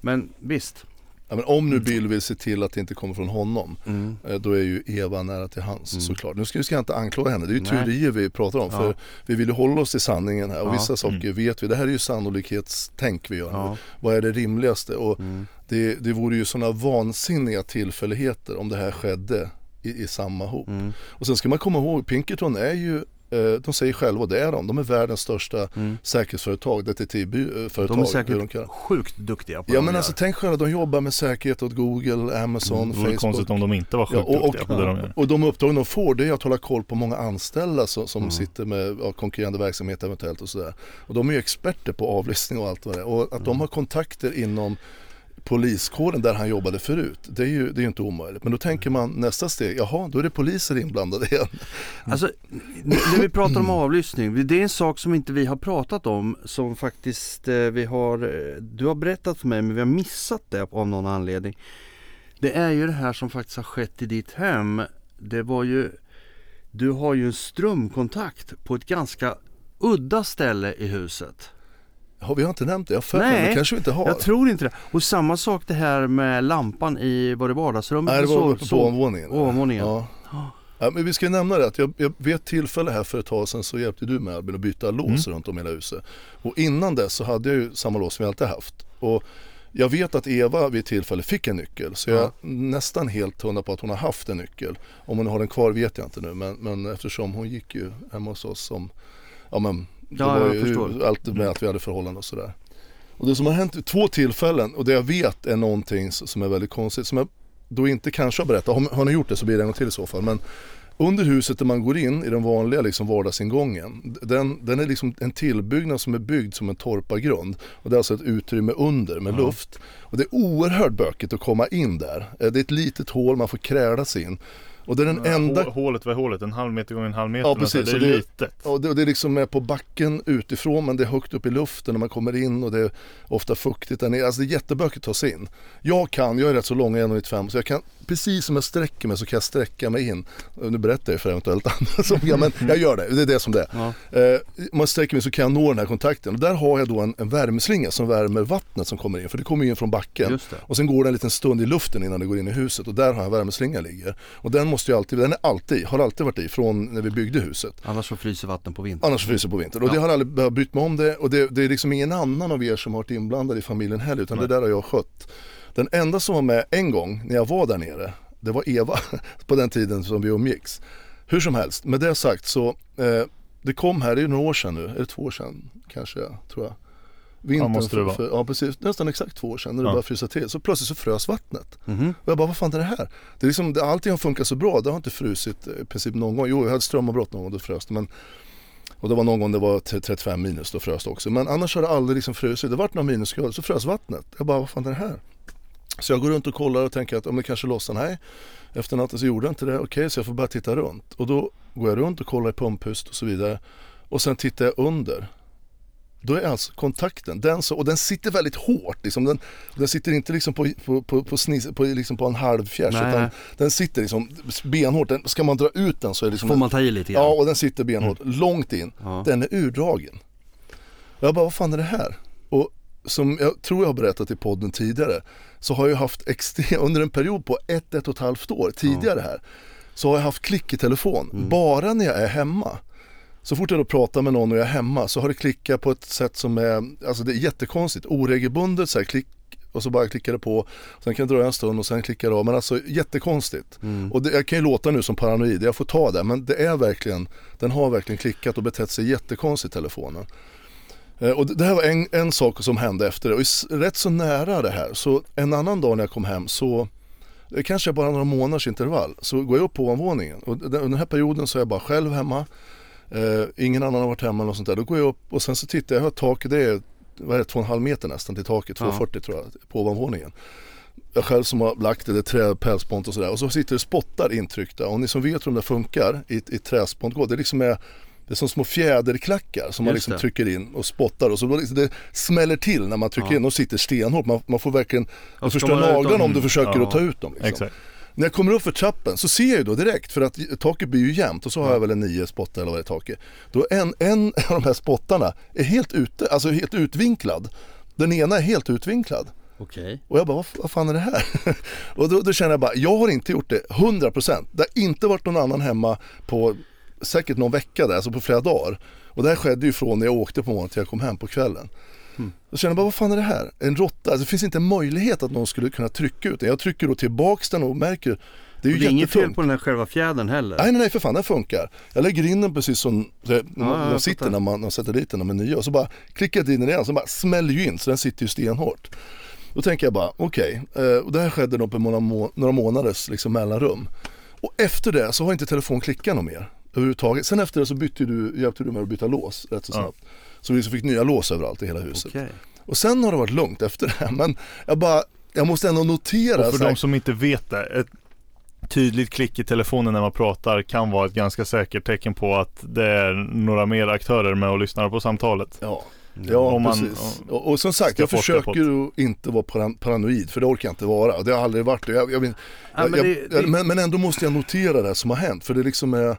S1: Men visst.
S2: Ja, men om nu Bill vill se till att det inte kommer från honom,
S1: Mm.
S2: eh, då är ju Eva nära till hans
S1: Mm.
S2: såklart. Nu ska, nu ska jag inte anklaga henne, det är ju teorier vi pratar om.
S1: Ja.
S2: För vi vill ju hålla oss till sanningen här och
S1: Ja.
S2: vissa saker vet vi. Det här är ju sannolikhetstänk vi gör.
S1: Ja.
S2: Vad är det rimligaste? Och
S1: Mm.
S2: det, det vore ju sådana vansinniga tillfälligheter om det här skedde i, i samma hop.
S1: Mm.
S2: Och sen ska man komma ihåg, Pinkerton är ju, eh, de säger själva, och det är de, de är världens största
S1: Mm.
S2: säkerhetsföretag, detektivföretag.
S1: De är säkert
S2: kallar-
S1: sjukt duktiga på
S2: Ja
S1: det
S2: men
S1: de
S2: alltså tänk själva, de jobbar med säkerhet åt Google, Amazon,
S3: Mm, Det
S2: Facebook.
S3: konstigt om de inte var
S2: Ja,
S3: sjukt
S2: och,
S3: duktiga på det de gör.
S2: och, och de uppdrag de får det är att hålla koll på många anställda som, som
S1: Mm.
S2: sitter med ja, konkurrerande verksamhet eventuellt och sådär. Och de är ju experter på avlyssning och allt vad det är. Och att de har kontakter inom poliskåren där han jobbade förut, det är ju det är inte omöjligt. Men då tänker man nästa steg, jaha då är det poliser inblandade igen.
S1: Mm. Alltså, när vi pratar om avlyssning, det är en sak som inte vi har pratat om som faktiskt eh, vi har, eh, du har berättat för mig men vi har missat det av någon anledning. Det är ju det här som faktiskt har skett i ditt hem. Det var ju, du har ju en strömkontakt på ett ganska udda ställe i huset.
S2: Har vi har inte nämnt det, jag för
S1: Nej,
S2: men kanske vi inte har.
S1: Jag tror inte det. Och samma sak det här med lampan i, var det vardagsrummet?
S2: Nej det var
S1: sov-
S2: på ovanvåningen.
S1: ovanvåningen.
S2: Ja. Ja, men vi ska nämna det att jag, jag vid ett tillfälle här för ett tag sedan så hjälpte du mig Albin att byta lås runt om hela huset. Och innan dess så hade jag ju samma lås som jag alltid haft. Och jag vet att Eva vid ett tillfälle fick en nyckel så jag är nästan helt hundra på att hon har haft en nyckel. Om hon har den kvar vet jag inte nu men, men eftersom hon gick ju hemma hos oss som ja, men, Det
S1: Ja,
S2: var
S1: jag
S2: ju
S1: förstår.
S2: allt med att vi hade förhållanden och sådär. Och det som har hänt vid två tillfällen och det jag vet är någonting som är väldigt konstigt som jag då inte kanske har berättat. Har, har ni gjort det så blir det en gång till i så fall. Men under huset där man går in i den vanliga liksom vardagsingången. Den, den är liksom en tillbyggnad som är byggd som en torpargrund. Och det är alltså ett utrymme under med luft. Och det är oerhört bökigt att komma in där. Eh, Det är ett litet hål, man får kräla sig in. Och det är den enda
S3: Hå- Hålet, vad är hålet? En halv meter gånger en halv meter?
S2: Ja,
S3: nästan.
S2: precis.
S3: Det är
S2: det-
S3: litet.
S2: Ja, det, det är liksom är på backen utifrån men det är högt upp i luften när man kommer in och det är ofta fuktigt där nere. Alltså det är jättebökigt att ta sig in. Jag kan, jag är rätt så lång, 1,95 så jag kan, precis som jag sträcker mig så kan jag sträcka mig in. Och Nu berättar jag för eventuellt andra som ja, men jag gör det, det är det som det är.
S1: Ja.
S2: Eh, man sträcker mig så kan jag nå den här kontakten och där har jag då en, en värmeslinga som värmer vattnet som kommer in för det kommer in från backen. Och sen går det en liten stund i luften innan det går in i huset och där har jag värmeslinga ligger. Och den måste jag alltid, den är alltid, har alltid varit i från när vi byggde huset.
S1: Annars så fryser vatten på vintern.
S2: Annars fryser det på vintern. Och
S1: Ja.
S2: det har aldrig behövt brytt mig om det och det, det är liksom ingen annan av er som har varit inblandad i familjen heller utan
S3: Nej.
S2: det där har jag skött. Den enda som var med en gång när jag var där nere, det var Eva på den tiden som vi umgicks. Hur som helst, med det sagt så eh, det kom här, det är några år sedan nu, är det två år sedan kanske tror jag. Vintern
S3: måste det vara.
S2: för, ja precis, nästan exakt två år sedan när det
S3: Ja.
S2: började frysa till. Så plötsligt så frös vattnet.
S1: Mhm.
S2: Och jag bara, vad fan är det här? Det är liksom, det, allting har funkat så bra, det har inte frusit eh, i princip någon gång. Jo, jag hade strömavbrott någon gång, då frös det. Men, och det var någon gång det var t- 35 minus, då frös det också. Men annars har det aldrig liksom frusit. Det vart några minusgrader, så frös vattnet. Jag bara, vad fan är det här? Så jag går runt och kollar och tänker att om det kanske lossnar. Nej, efter natten så gjorde det inte det. Okej, så jag får bara titta runt. Och då går jag runt och kollar i pumphuset och så vidare. Och sen tittar jag under. Då är alltså kontakten, den så, och den sitter väldigt hårt. Liksom. Den, den sitter inte liksom på, på, på, på, snis, på, liksom på en halv fjärs utan den sitter liksom benhårt. Den, ska man dra ut den så är det liksom
S1: Får man ta i lite grann?
S2: Ja, och den sitter benhårt långt in.
S1: Ja.
S2: Den är urdragen. Och jag bara, vad fan är det här? Och som jag tror jag har berättat i podden tidigare så har jag haft extrem, under en period på ett, ett och ett halvt år tidigare här så har jag haft klick i telefon
S1: Mm.
S2: bara när jag är hemma. Så fort jag då pratar med någon och jag är hemma så har det klickat på ett sätt som är, alltså det är jättekonstigt, oregelbundet så här klick och så bara klickar det på, sen kan det dröja en stund och sen klickar det av, men alltså jättekonstigt.
S1: Mm.
S2: Och det, jag kan ju låta nu som paranoid, jag får ta det, men det är verkligen, den har verkligen klickat och betett sig jättekonstigt telefonen. Eh, Och det här var en, en sak som hände efter det och rätt så nära det här så en annan dag när jag kom hem så det kanske är bara några månaders intervall så går jag upp på ovanvåningen och under den här perioden så är jag bara själv hemma eh, ingen annan har varit hemma eller något sånt där. Då går jag upp och sen så tittar jag, jag har taket, det är, vad är det, två och en halv meter nästan till taket,
S1: Ja.
S2: 2,40 tror jag, på ovanvåningen. Jag själv som har lagt det, det är trä, pälsspont och sådär och så sitter det spottar intryckta och ni som vet hur de där funkar i, i träspontgård, det liksom är det är som små fjäderklackar som man liksom
S1: det.
S2: trycker in och spottar och så liksom det smäller till när man trycker
S1: Ja.
S2: in och sitter stenhårt. Man, man får verkligen,
S1: man dem-
S2: naglarna om du försöker
S3: Ja.
S2: att ta ut dem. Liksom.
S3: Exakt.
S2: När jag kommer upp för trappen så ser jag ju då direkt, för att taket blir ju jämnt och så har jag väl en nio spottar eller vad det är taket. Då en, en av de här spottarna är helt ute, alltså helt utvinklad. Den ena är helt utvinklad.
S1: Okej.
S2: Och jag bara, vad, vad fan är det här? och då, då känner jag bara, jag har inte gjort det 100%. Det har inte varit någon annan hemma på säkert någon vecka där, alltså på flera dagar. Och det här skedde ju från när jag åkte på morgonen till jag kom hem på kvällen. Då känner jag bara, vad fan är det här? En råtta? Alltså, det finns inte en möjlighet att någon skulle kunna trycka ut den. Jag trycker då tillbaks den och märker, det är ju
S1: Och det är inget fel på den här själva fjädern heller?
S2: Nej nej nej för fan, den funkar. Jag lägger in den precis som
S1: ja,
S2: de sitter när man, när man sätter dit den, de är nya. Och så bara klickar jag in den igen, så bara smäller ju in så den sitter ju stenhårt. Då tänker jag bara, okej, eh, och det här skedde då på några, må- några månaders liksom, mellanrum. Och efter det så har inte telefon klickat något mer överhuvudtaget. Sen efter det så bytte du, hjälpte du mig att byta lås rätt så
S3: Ja.
S2: snabbt. Så vi fick nya lås överallt i hela huset.
S1: Okej.
S2: Och sen har det varit lugnt efter det. Men jag bara, jag måste ändå notera.
S3: Och för de som inte vet det, ett tydligt klick i telefonen när man pratar kan vara ett ganska säkert tecken på att det är några mer aktörer med och lyssnar på samtalet.
S2: Ja,
S1: Mm.
S2: ja
S3: man-
S2: precis. Och, och som sagt, jag försöker att inte vara paran- paranoid, för det orkar jag inte vara. Det har aldrig varit det. Jag, jag, vill-
S1: Ja,
S2: jag,
S1: men
S2: jag,
S1: det- det-
S2: men, men ändå måste jag notera det som har hänt, för det liksom är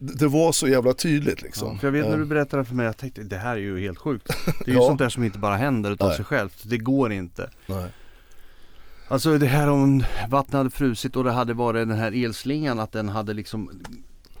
S2: det var så jävla tydligt liksom.
S1: Ja, för jag vet när du berättade för mig, jag tänkte det här är ju helt sjukt. Det är ju
S2: Ja.
S1: sånt där som inte bara händer utav
S2: Nej.
S1: sig självt. Det går inte.
S2: nej.
S1: Alltså det här om vattnet hade frusit och det hade varit den här elslingan att den hade liksom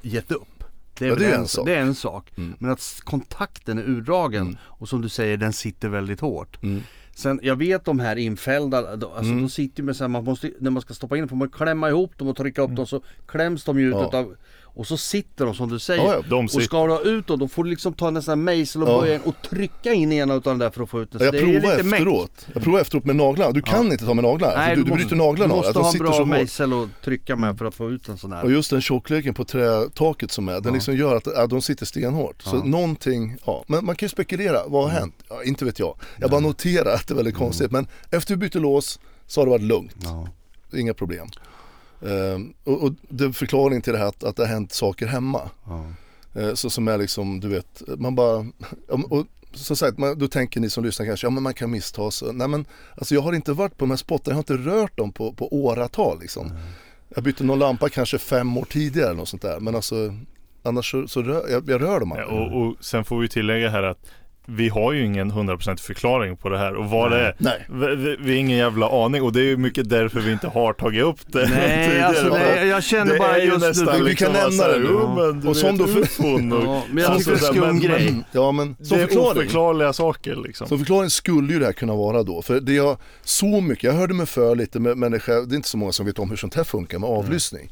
S1: gett upp. Det är,
S2: Ja, det är
S1: en,
S2: en sak.
S1: Det är en sak.
S2: Mm.
S1: Men att kontakten är urdragen
S2: Mm.
S1: och som du säger den sitter väldigt hårt.
S2: Mm.
S1: Sen jag vet de här infällda, alltså
S2: Mm.
S1: de sitter ju med så här, man måste, när man ska stoppa in får man klämma ihop dem och trycka upp dem så kläms de ju ut
S2: Ja.
S1: utav Och så sitter de som du säger.
S2: Ja, ja.
S3: De
S1: Och du ha ut då, då får du liksom ta nästan mejsel och
S2: Ja.
S1: börja och trycka in ena utav den där för att få ut den. Så
S2: Jag
S1: det är
S2: provar
S1: lite mäkt.
S2: efteråt. Jag provar efteråt med naglarna. Du kan inte ta med naglarna.
S1: Nej,
S2: du, du
S1: måste-
S2: bryter naglarna
S1: Du
S2: av.
S1: måste
S2: Att de
S1: ha en bra mejsel och trycka med för att få ut en sån
S2: Och
S1: här.
S2: just den tjockleken på trätaket som är, den liksom gör att ja, de sitter stenhårt. Så någonting, ja. Men man kan ju spekulera, vad har hänt? Ja, inte vet jag. Jag bara noterar att det är väldigt konstigt. Men efter vi bytte lås så har det varit lugnt. Inga problem. Ehm, och, och det är förklaringen till det här att, att det har hänt saker hemma.
S1: Ja.
S2: Eh, så som är liksom, du vet, man bara, ja, och som sagt, man, då tänker ni som lyssnar kanske, ja men man kan missta sig. Nej men, alltså jag har inte varit på de här spottarna, jag har inte rört dem på, på åratal liksom. Jag bytte någon lampa kanske fem år tidigare eller något sånt där, men alltså annars så, så rör, jag, jag rör dem
S3: Ja,
S2: aldrig.
S3: och, och sen får vi tillägga här att vi har ju ingen 100% förklaring på det här och vad det är.
S2: Nej.
S3: Vi, vi, vi har ingen jävla aning och det är ju mycket därför vi inte har tagit upp det
S1: Nej alltså det, jag känner
S3: Det
S1: bara
S3: är ju
S1: just nu.
S3: nästan
S2: vi
S3: liksom
S2: kan nämna det nu.
S3: jo, men du
S2: Och som
S3: vet,
S2: då för-
S3: ufon och
S1: Ja, men jag
S3: alltså,
S1: tycker det är
S3: så där,
S1: skum
S3: men-
S1: grej.
S2: Mm, Ja men som
S3: Det är
S2: förklaring.
S3: oförklarliga saker liksom.
S2: Som förklaring skulle ju det här kunna vara då. För det jag så mycket, jag hörde mig för lite med människor, det är inte så många som vet om hur sånt här funkar med avlyssning.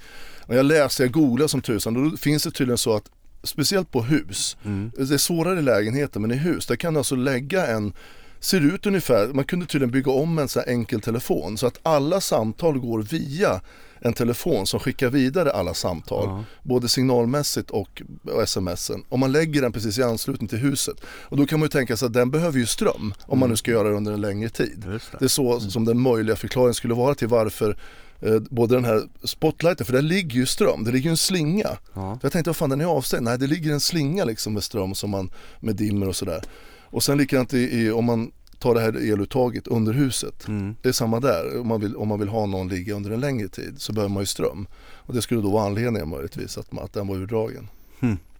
S2: Och jag läste, jag googlade som tusan och då finns det tydligen så att Speciellt på hus,
S1: Mm.
S2: det är svårare i lägenheter men i hus, där kan du alltså lägga en Ser ut ungefär, man kunde tydligen bygga om en sån här enkel telefon så att alla samtal går via en telefon som skickar vidare alla samtal.
S1: Ja.
S2: Både signalmässigt och, och smsen. Om man lägger den precis i anslutning till huset. Och då kan man ju tänka sig att den behöver ju ström om man nu ska göra det under en längre tid.
S1: Det.
S2: Det är så som den möjliga förklaringen skulle vara till varför eh, både den här spotlighten, för där ligger ju ström, det ligger ju en slinga.
S1: Ja.
S2: Jag tänkte vad fan den är avstängd? Nej det ligger en slinga liksom med ström som man, med dimmer och sådär. Och sen likadant i, i, om man tar det här eluttaget under huset.
S1: Mm.
S2: Det är samma där, om man, vill, om man vill ha någon ligga under en längre tid så behöver man ju ström. Och det skulle då vara anledningen möjligtvis att, man, att den var urdragen.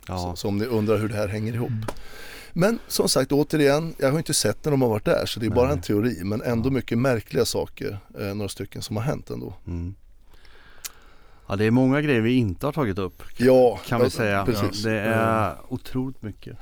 S1: Ja.
S2: Så, så om ni undrar hur det här hänger ihop. Men som sagt återigen, jag har inte sett när de har varit där så det är bara en teori men ändå mycket märkliga saker, eh, några stycken som har hänt ändå.
S1: Mm. Ja det är många grejer vi inte har tagit upp
S2: Ja,
S1: kan vi säga.
S2: Precis.
S1: Det är otroligt mycket.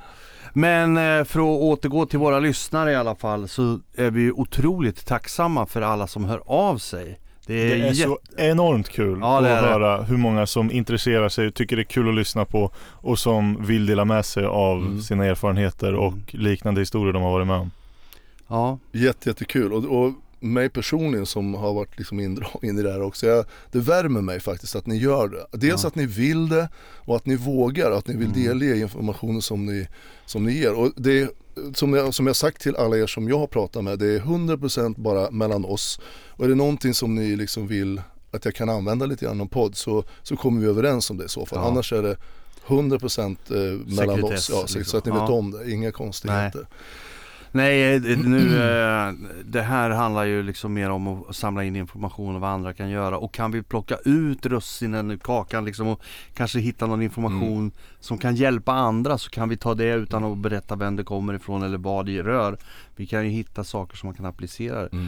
S1: Men eh, för att återgå till våra lyssnare i alla fall så är vi otroligt tacksamma för alla som hör av sig. Det är,
S3: Det är
S1: jätte...
S3: så enormt kul
S1: Ja,
S3: att höra hur många som intresserar sig, tycker det är kul att lyssna på och som vill dela med sig av
S2: Mm.
S3: sina erfarenheter och liknande historier de har varit med om.
S1: Ja,
S2: Jätte, jättekul och, och mig personligen som har varit liksom indragen i det här också. Jag, det värmer mig faktiskt att ni gör det. Dels
S1: Ja.
S2: att ni vill det och att ni vågar och att ni vill delge informationen som ni, som ni ger. Och det är, som jag, som jag sagt till alla er som jag har pratat med, det är 100% bara mellan oss. Och är det någonting som ni liksom vill att jag kan använda lite grann om podd så, så kommer vi överens om det i så fall.
S1: Ja.
S2: Annars är det 100% eh, mellan
S1: Sekretess,
S2: oss. Ja, så,
S1: liksom.
S2: så att ni
S1: Ja.
S2: vet om det, inga konstigheter.
S1: Nej, eh, nu, eh, det här handlar ju liksom mer om att samla in information om vad andra kan göra och kan vi plocka ut russinen ur kakan liksom och kanske hitta någon information
S2: Mm.
S1: som kan hjälpa andra så kan vi ta det utan att berätta vem det kommer ifrån eller vad det rör. Vi kan ju hitta saker som man kan applicera.
S2: Mm.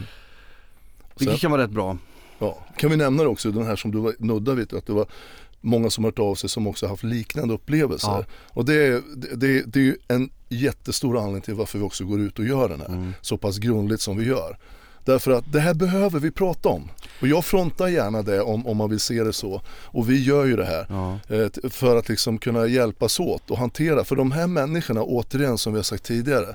S1: Vilket kan vara rätt bra.
S2: Ja, kan vi nämna det också, den här som du var nuddade vid, att det var många som hört av sig som också haft liknande upplevelser.
S1: Ja.
S2: Och det är, det, det, det är ju en jättestor anledning till varför vi också går ut och gör den här,
S1: Mm.
S2: så pass grundligt som vi gör. Därför att det här behöver vi prata om. Och jag frontar gärna det om, om man vill se det så. Och vi gör ju det här.
S1: Ja.
S2: Eh, För att liksom kunna hjälpas åt och hantera. För de här människorna, återigen som vi har sagt tidigare.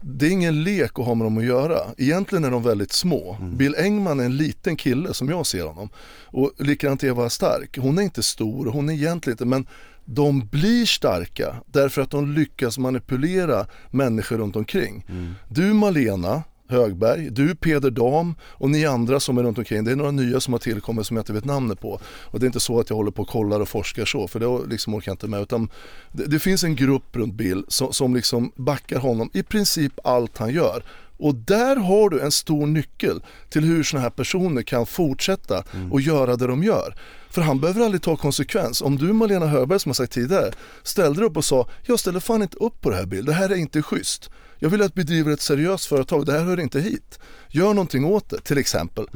S2: Det är ingen lek att ha med dem att göra. Egentligen är de väldigt små. Bill Engman är en liten kille som jag ser honom. Och likadant Eva Stark. Hon är inte stor, hon är egentligen inte, men de blir starka därför att de lyckas manipulera människor runt omkring. Du Malena Högberg, du Peder Dam och ni andra som är runt omkring. Det är några nya som har tillkommit som jag inte vet namnet på. Och det är inte så att jag håller på och kollar och forskar så, för det liksom orkar jag inte med. Utan det, det finns en grupp runt Bill som, som liksom backar honom i princip allt han gör. Och där har du en stor nyckel till hur sådana här personer kan fortsätta och göra det de gör. För han behöver aldrig ta konsekvens. Om du Malena Högberg som jag sagt tidigare ställde dig upp och sa jag ställer fan inte upp på det här Bill, det här är inte schysst. Jag vill att bedriva ett seriöst företag, det här hör inte hit. Gör någonting åt det till exempel.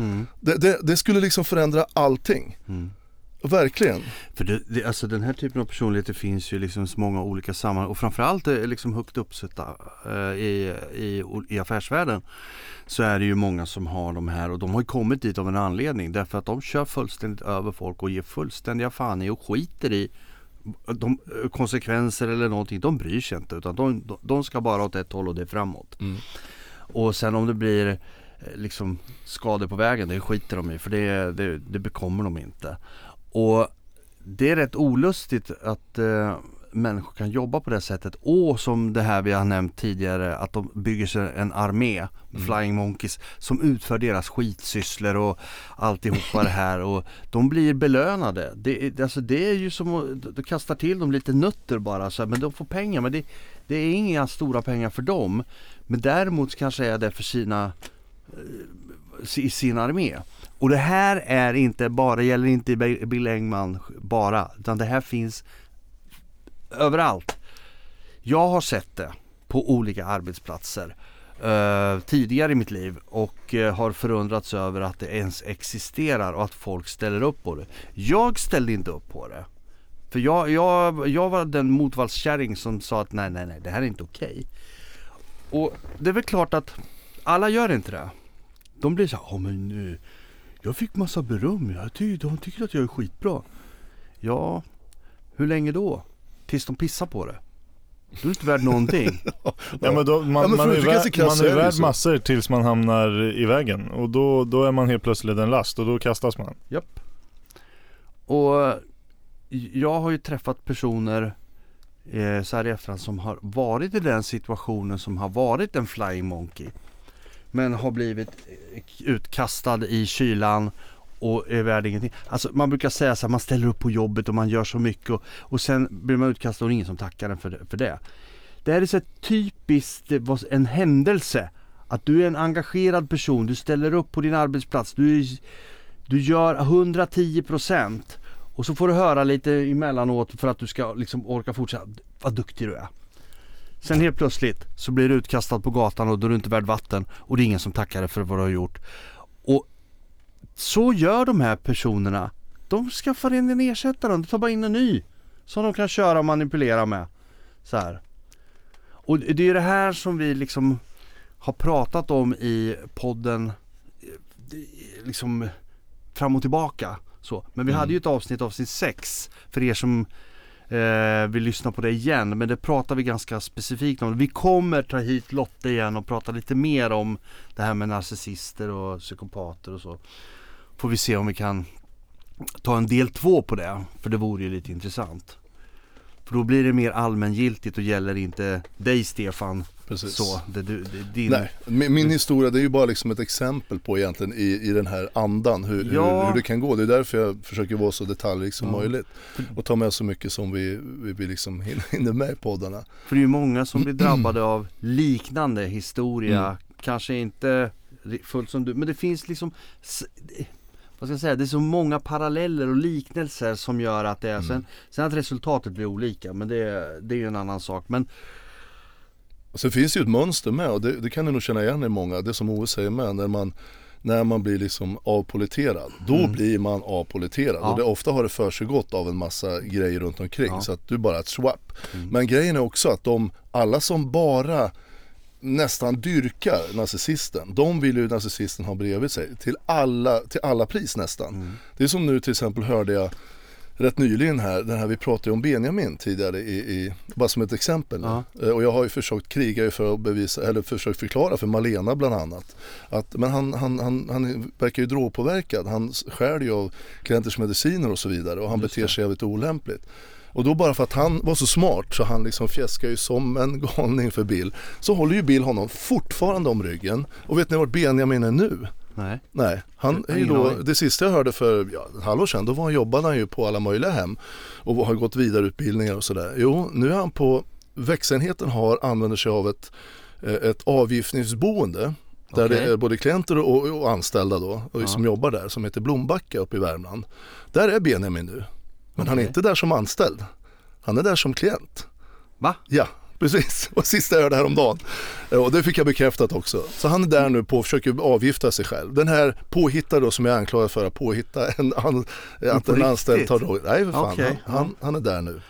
S2: Det, det, det skulle liksom förändra allting. Verkligen.
S1: För det, det, alltså den här typen av personligheter finns ju liksom så många olika sammanhang och framförallt är liksom högt uppsatta eh, i, i, i affärsvärlden så är det ju många som har de här och de har ju kommit dit av en anledning därför att de kör fullständigt över folk och ger fullständiga fan i och skiter i de, konsekvenser eller någonting, de bryr sig inte utan de, de, de ska bara åt ett håll och det är framåt.
S2: Mm.
S1: Och sen om det blir eh, liksom skador på vägen, det skiter de i för det, det, det bekommer de inte. Och det är rätt olustigt att eh, människor kan jobba på det sättet och som det här vi har nämnt tidigare att de bygger sig en armé med Flying Monkeys som utför deras skitsysslor och alltihopa det här och de blir belönade. Det, alltså det är ju som att du kastar till dem lite nötter bara så här, men de får pengar men det, det är inga stora pengar för dem. Men däremot kanske är det för sina eh, i sin armé. Och det här är inte bara, gäller inte Bill Engman bara, utan det här finns överallt. Jag har sett det på olika arbetsplatser eh, tidigare i mitt liv och eh, har förundrats över att det ens existerar och att folk ställer upp på det. Jag ställde inte upp på det. För jag, jag, jag var den motvallskärring som sa att nej, nej, nej, det här är inte okej. Och det är väl klart att alla gör inte det. De blir så här, oh, men nu, jag fick massa beröm, jag tycker, de tycker att jag är skitbra. Ja, hur länge då? Tills de pissar på det. Du är inte värd någonting.
S3: Ja men då, man,
S2: Ja, men
S3: man, är värd, man är värd
S2: så.
S3: massor tills man hamnar i vägen och då, då är man helt plötsligt en last och då kastas man.
S1: Japp. Och jag har ju träffat personer eh, så här i efterhand som har varit i den situationen som har varit en flying monkey. Men har blivit eh, utkastad i kylan och är värd ingenting. Alltså man brukar säga så här, man ställer upp på jobbet och man gör så mycket och, och sen blir man utkastad och ingen som tackar en för, det- för det. Det här är så här typiskt eh, en händelse. Att du är en engagerad person, du ställer upp på din arbetsplats, du, du gör 110 procent och så får du höra lite emellanåt för att du ska liksom orka fortsätta. Vad duktig du är. Sen helt plötsligt så blir du utkastad på gatan och då är du inte värd vatten och det är ingen som tackar dig för vad du har gjort. Och så gör de här personerna. De skaffar in en ersättare, de tar bara in en ny. Som de kan köra och manipulera med. Så här. Och det är det här som vi liksom har pratat om i podden eh, liksom fram och tillbaka. Så. Men vi hade ju ett avsnitt, avsnitt 6 för er som eh, vill lyssna på det igen. Men det pratar vi ganska specifikt om. Vi kommer ta hit Lotte igen och prata lite mer om det här med narcissister och psykopater och så. Får vi se om vi kan ta en del två på det. För det vore ju lite intressant. För då blir det mer allmängiltigt och gäller inte dig Stefan.
S2: Precis.
S1: Så, det, det, din...
S2: Nej, min, min historia det är ju bara liksom ett exempel på egentligen i, i den här andan hur,
S1: Ja.
S2: hur, hur det kan gå. Det är därför jag försöker vara så detaljrik som
S1: Ja.
S2: möjligt. Och ta med så mycket som vi, vi, vi liksom hinner, med i poddarna.
S1: För det är ju många som blir drabbade av liknande historia.
S2: Mm.
S1: Kanske inte fullt som du, men det finns liksom vad ska jag säga, det är så många paralleller och liknelser som gör att det är, sen, sen att resultatet blir olika men det, det är ju en annan sak. Men
S2: Och sen finns det ju ett mönster med och det, det kan du nog känna igen i många, det som Ove säger med, när man när man blir liksom avpoliterad, då blir man avpoliterad
S1: Mm. Ja.
S2: och det, ofta har det försiggått av en massa grejer runt omkring
S1: Ja.
S2: så att du bara ett swap.
S1: Mm.
S2: Men grejen är också att de, alla som bara nästan dyrkar narcissisten, de vill ju narcissisten ha bredvid sig till alla, till alla pris nästan.
S1: Mm.
S2: Det är som nu till exempel hörde jag rätt nyligen här, den här vi pratade om Benjamin tidigare i, i bara som ett exempel. Eh, Och jag har ju försökt kriga för att bevisa, eller försökt förklara för Malena bland annat. Att, men han, han, han, han verkar ju drogpåverkad, han skär ju av klienters mediciner och så vidare och han
S1: Just
S2: beter
S1: det.
S2: sig jävligt olämpligt. Och då bara för att han var så smart så han liksom fjäskar ju som en galning för Bill. Så håller ju Bill honom fortfarande om ryggen. Och vet ni vart Benjamin är nu?
S1: nej.
S2: Nej, han är ju då, det sista jag hörde för ja, ett halvår sedan, då var han, jobbade han ju på alla möjliga hem och har gått vidareutbildningar och sådär. Jo, nu är han på, växenheten har, använder sig av ett, eh, ett avgiftningsboende där
S1: Okej.
S2: det är både klienter och, och anställda då, och
S1: Ja.
S2: som jobbar där, som heter Blombacka uppe i Värmland. Där är Benjamin nu, men han är inte där som anställd. Han är där som klient.
S1: Va?
S2: Ja, precis. Och sista jag hörde häromdagen. Eh, Och det fick jag bekräftat också. Så han är där nu på försöker avgifta sig själv. Den här påhittade då som jag är anklagad för att påhitta en, an, att en anställd tar drog. Nej för fan,
S1: Okej,
S2: han, han, han är där nu.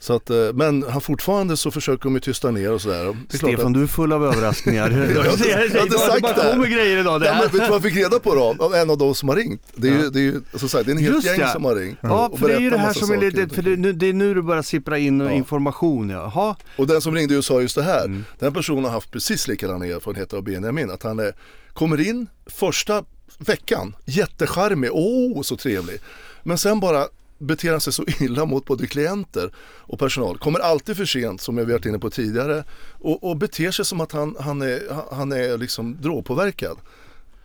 S2: Så att, eh, men han fortfarande så försöker de ju tysta ner och sådär.
S1: Stefan, du är full av överraskningar.
S2: Jag har jag sagt
S1: det
S2: det.
S1: kommer grejer idag. Det
S2: Ja, men vet du vad jag fick reda på då? Av en av de som har ringt. Det är ju, det är ju som sagt, det är en helt
S1: Just
S2: gäng
S1: ja.
S2: som har ringt.
S1: Ja,
S2: och
S1: för det är ju det här som är lite, för det, det är nu det börjar sippra in
S2: Ja.
S1: information. Ja. Jaha.
S2: Och den som ringde och sa just det här,
S1: Mm.
S2: den personen har haft precis likadana erfarenheter av Benjamin. Att han är, kommer in första veckan, jättecharmig, åh så trevlig. Men sen bara beter han sig så illa mot både klienter och personal. Kommer alltid för sent som jag varit inne på tidigare. Och, och beter sig som att han, han är, han är liksom drogpåverkad.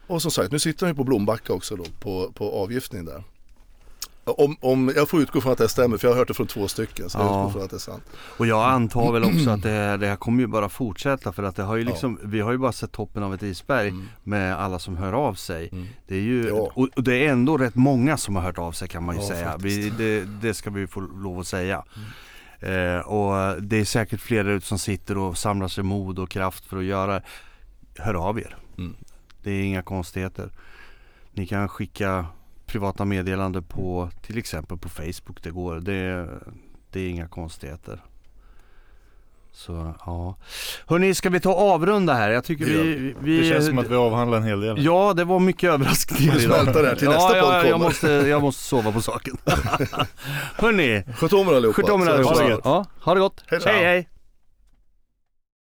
S2: Och som sagt, nu sitter han ju på Blombacka också då på, på avgiftning där. Om, om, jag får utgå från att det stämmer för jag har hört det från två stycken. Så jag
S1: Ja.
S2: utgår från att det är sant.
S1: Och jag antar väl också att det, det här kommer ju bara fortsätta för att det har ju liksom, vi har ju bara sett toppen av ett isberg
S2: Mm.
S1: med alla som hör av sig. Det är ju,
S2: Ja.
S1: och, och det är ändå rätt många som har hört av sig kan man ju
S2: Ja,
S1: säga. Vi, det, det ska vi få lov att säga. Eh, och det är säkert fler där ute som sitter och samlar sig mod och kraft för att göra. Hör av er.
S2: Mm.
S1: Det är inga konstigheter. Ni kan skicka privata meddelanden på till exempel på Facebook. Det går. Det, det är inga konstigheter. Så ja. Hörni, ska vi ta avrunda här? Jag tycker
S2: Det gör
S1: vi, vi...
S3: Det känns som att vi avhandlar en hel del.
S1: Ja, det var mycket överraskningar
S2: Vi
S1: idag.
S2: smälter det här till
S1: ja,
S2: nästa
S1: ja,
S2: podd
S1: ja, jag
S2: kommer.
S1: måste, jag måste sova på saken. Hörni,
S2: Sköt om er allihopa.
S1: sköt om er
S2: Så hörs vi
S1: allihopa.
S2: snart.
S1: Ja, ha det gott.
S2: Hej
S1: hej. hej.